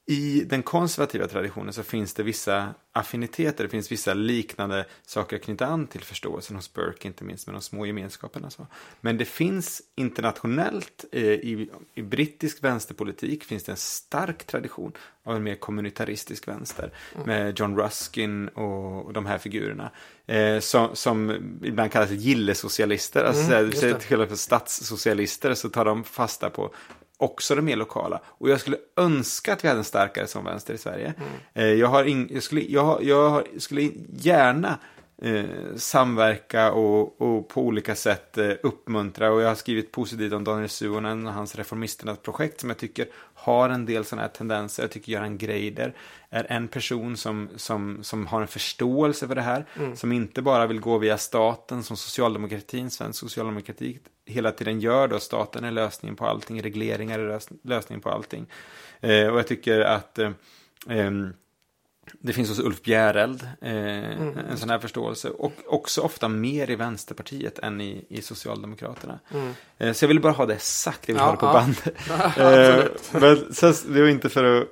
B: i den konservativa traditionen så finns det vissa affiniteter, det finns vissa liknande saker att knyta an till förståelsen hos Burke, inte minst med de små gemenskaperna. Så. Men det finns internationellt, eh, i, i brittisk vänsterpolitik finns det en stark tradition av en mer kommunitaristisk vänster. Mm. Med John Ruskin och, och de här figurerna. Eh, som, som ibland kallas gillesocialister, alltså mm, istället för statssocialister så tar de fasta på också det mer lokala. Och jag skulle önska att vi hade en starkare som vänster i Sverige. Mm. Jag, har in, jag, skulle, jag, jag skulle gärna eh, samverka och, och, på olika sätt eh, uppmuntra. Och jag har skrivit positivt om Daniel Suonen och hans Reformisternas projekt som jag tycker har en del sådana här tendenser. Jag tycker Göran Greider är en person som, som, som har en förståelse för det här. Mm. Som inte bara vill gå via staten som socialdemokratin, svensk socialdemokrati hela tiden gör då. Staten är lösningen på allting, regleringar är lösningen på allting. Eh, och jag tycker att eh, det finns hos Ulf Bjäreld eh, mm. en sån här förståelse. Och också ofta mer i Vänsterpartiet än i, i Socialdemokraterna. Mm. Eh, så jag vill bara ha det sagt, jag vill ja, ha det på ja. band. eh, men sen, det var inte för att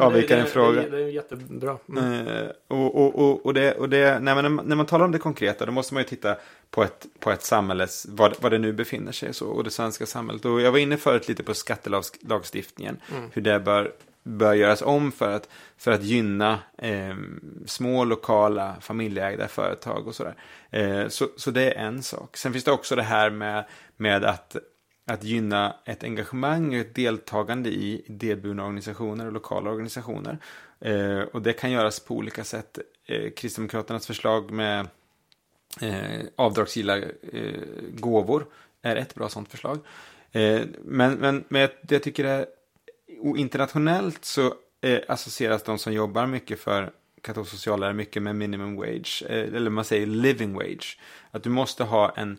B: avvika en fråga.
A: Det, det, är jättebra. Mm.
B: Eh, och, och, och, och, det, och det, nej, men när man talar om det konkreta då måste man ju titta på ett, på ett samhälles, vad, vad det nu befinner sig så, och det svenska samhället. Och jag var inne förut lite på skattelagstiftningen, mm. hur det bör bör göras om för att, för att gynna eh, små lokala familjeägda företag och sådär. Eh, så, så det är en sak. Sen finns det också det här med, med att, att gynna ett engagemang och ett deltagande i idéburna organisationer och lokala organisationer. Eh, och det kan göras på olika sätt. Eh, Kristdemokraternas förslag med Eh, avdragsgilla eh, gåvor är ett bra sådant förslag. Eh, men, men, men jag, jag tycker det och internationellt så eh, associeras de som jobbar mycket för katolsk sociallärare mycket med minimum wage, eh, eller man säger living wage. Att du måste ha en,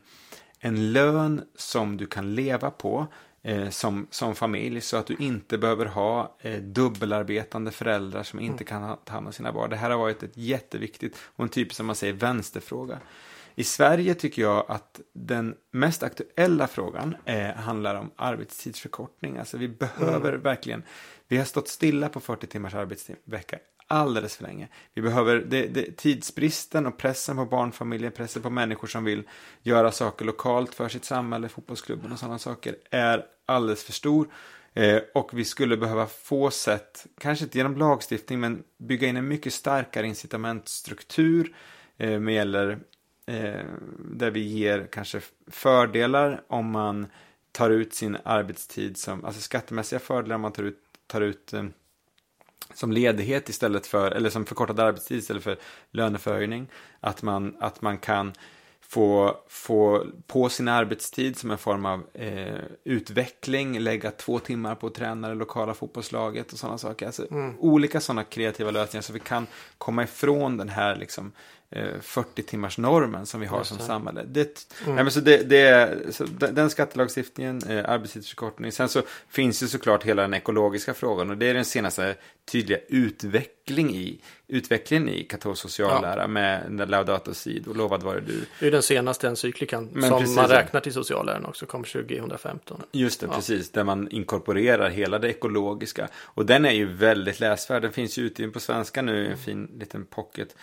B: en lön som du kan leva på eh, som, som familj så att du inte behöver ha eh, dubbelarbetande föräldrar som inte kan ha, ta hand om sina barn. Det här har varit ett jätteviktigt och en typ som man säger vänsterfråga. I Sverige tycker jag att den mest aktuella frågan eh, handlar om arbetstidsförkortning. Alltså vi behöver mm. verkligen, vi har stått stilla på 40 timmars arbetsvecka alldeles för länge. Vi behöver, det, det, tidsbristen och pressen på barnfamiljer, pressen på människor som vill göra saker lokalt för sitt samhälle, fotbollsklubben och sådana saker är alldeles för stor. Eh, och vi skulle behöva få sätt, kanske inte genom lagstiftning, men bygga in en mycket starkare incitamentstruktur eh, med gäller eh, där vi ger kanske fördelar om man tar ut sin arbetstid som, alltså skattemässiga fördelar om man tar ut, tar ut eh, som ledighet istället för, eller som förkortad arbetstid istället för löneförhöjning. Att man, att man kan få, få på sin arbetstid som en form av eh, utveckling, lägga två timmar på att träna det lokala fotbollslaget och sådana saker. Alltså, mm. Olika sådana kreativa lösningar så vi kan komma ifrån den här liksom, 40 eh, timmars normen som vi har som samhälle. Det, mm. nej, men så det, det, så den skattelagstiftningen, eh, arbetstidsförkortning. Sen så finns ju såklart hela den ekologiska frågan och det är den senaste tydliga utveckling i, utvecklingen i katolsk sociallära ja. med Laudato Si och lovad vare du.
A: Det är den senaste encyklikan men som precis, man räknar till socialläran också, kom 2015.
B: Just det, ja. precis, där man inkorporerar hela det ekologiska. Och den är ju väldigt läsvärd, den finns ju ute på svenska nu, en fin liten pocket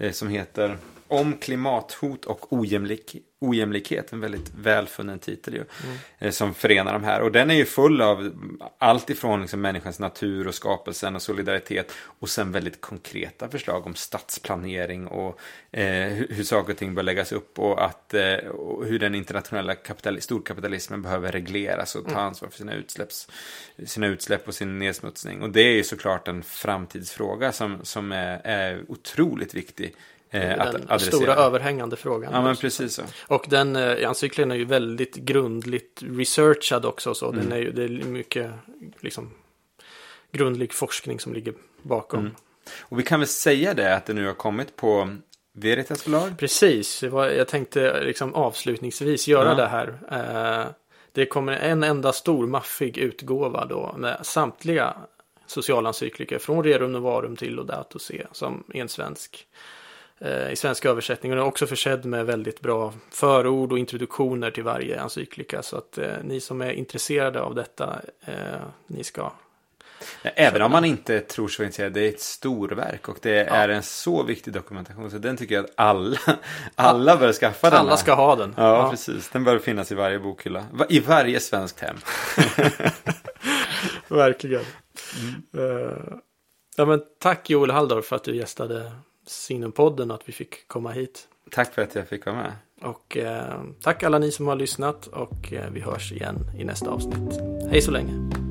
B: Eh, som heter om klimathot och ojämlik, ojämlikhet. En väldigt välfunnen titel ju. Mm. Eh, som förenar de här. Och den är ju full av allt ifrån liksom människans natur och skapelsen och solidaritet. Och sen väldigt konkreta förslag om stadsplanering och eh, hur, saker och ting bör läggas upp. Och, att, eh, och hur den internationella kapital, storkapitalismen behöver regleras och ta mm. ansvar för sina, utsläpps, sina utsläpp och sin nedsmutsning. Och det är ju såklart en framtidsfråga som, som är, är otroligt viktig
A: Eh, den adressera. stora överhängande frågan.
B: Ja, men precis så.
A: Och den eh, encykeln är ju väldigt grundligt researchad också. Så mm. den är ju, det är mycket liksom, grundlig forskning som ligger bakom. Mm.
B: Och vi kan väl säga det att det nu har kommit på Veritas förlag?
A: Precis, jag tänkte liksom avslutningsvis göra ja. det här. Eh, det kommer en enda stor maffig utgåva då med samtliga socialencyklika från Rerum Novarum till Laudato Si som är en svensk i svensk översättning. Och den är också försedd med väldigt bra förord och introduktioner till varje encyklika. Så att eh, ni som är intresserade av detta, eh, ni ska
B: Även om man inte tror så intresserad, det är ett storverk och det ja. är en så viktig dokumentation så den tycker jag att alla, alla bör skaffa den.
A: Alla ska ha den.
B: Ja, ja, precis. Den bör finnas i varje bokhylla. I varje svenskt hem.
A: Verkligen. Mm. Uh, ja, men tack Joel Halldorf för att du gästade Signumpodden att vi fick komma hit.
B: Tack för att jag fick vara med.
A: Och eh, tack alla ni som har lyssnat och eh, vi hörs igen i nästa avsnitt. Hej så länge.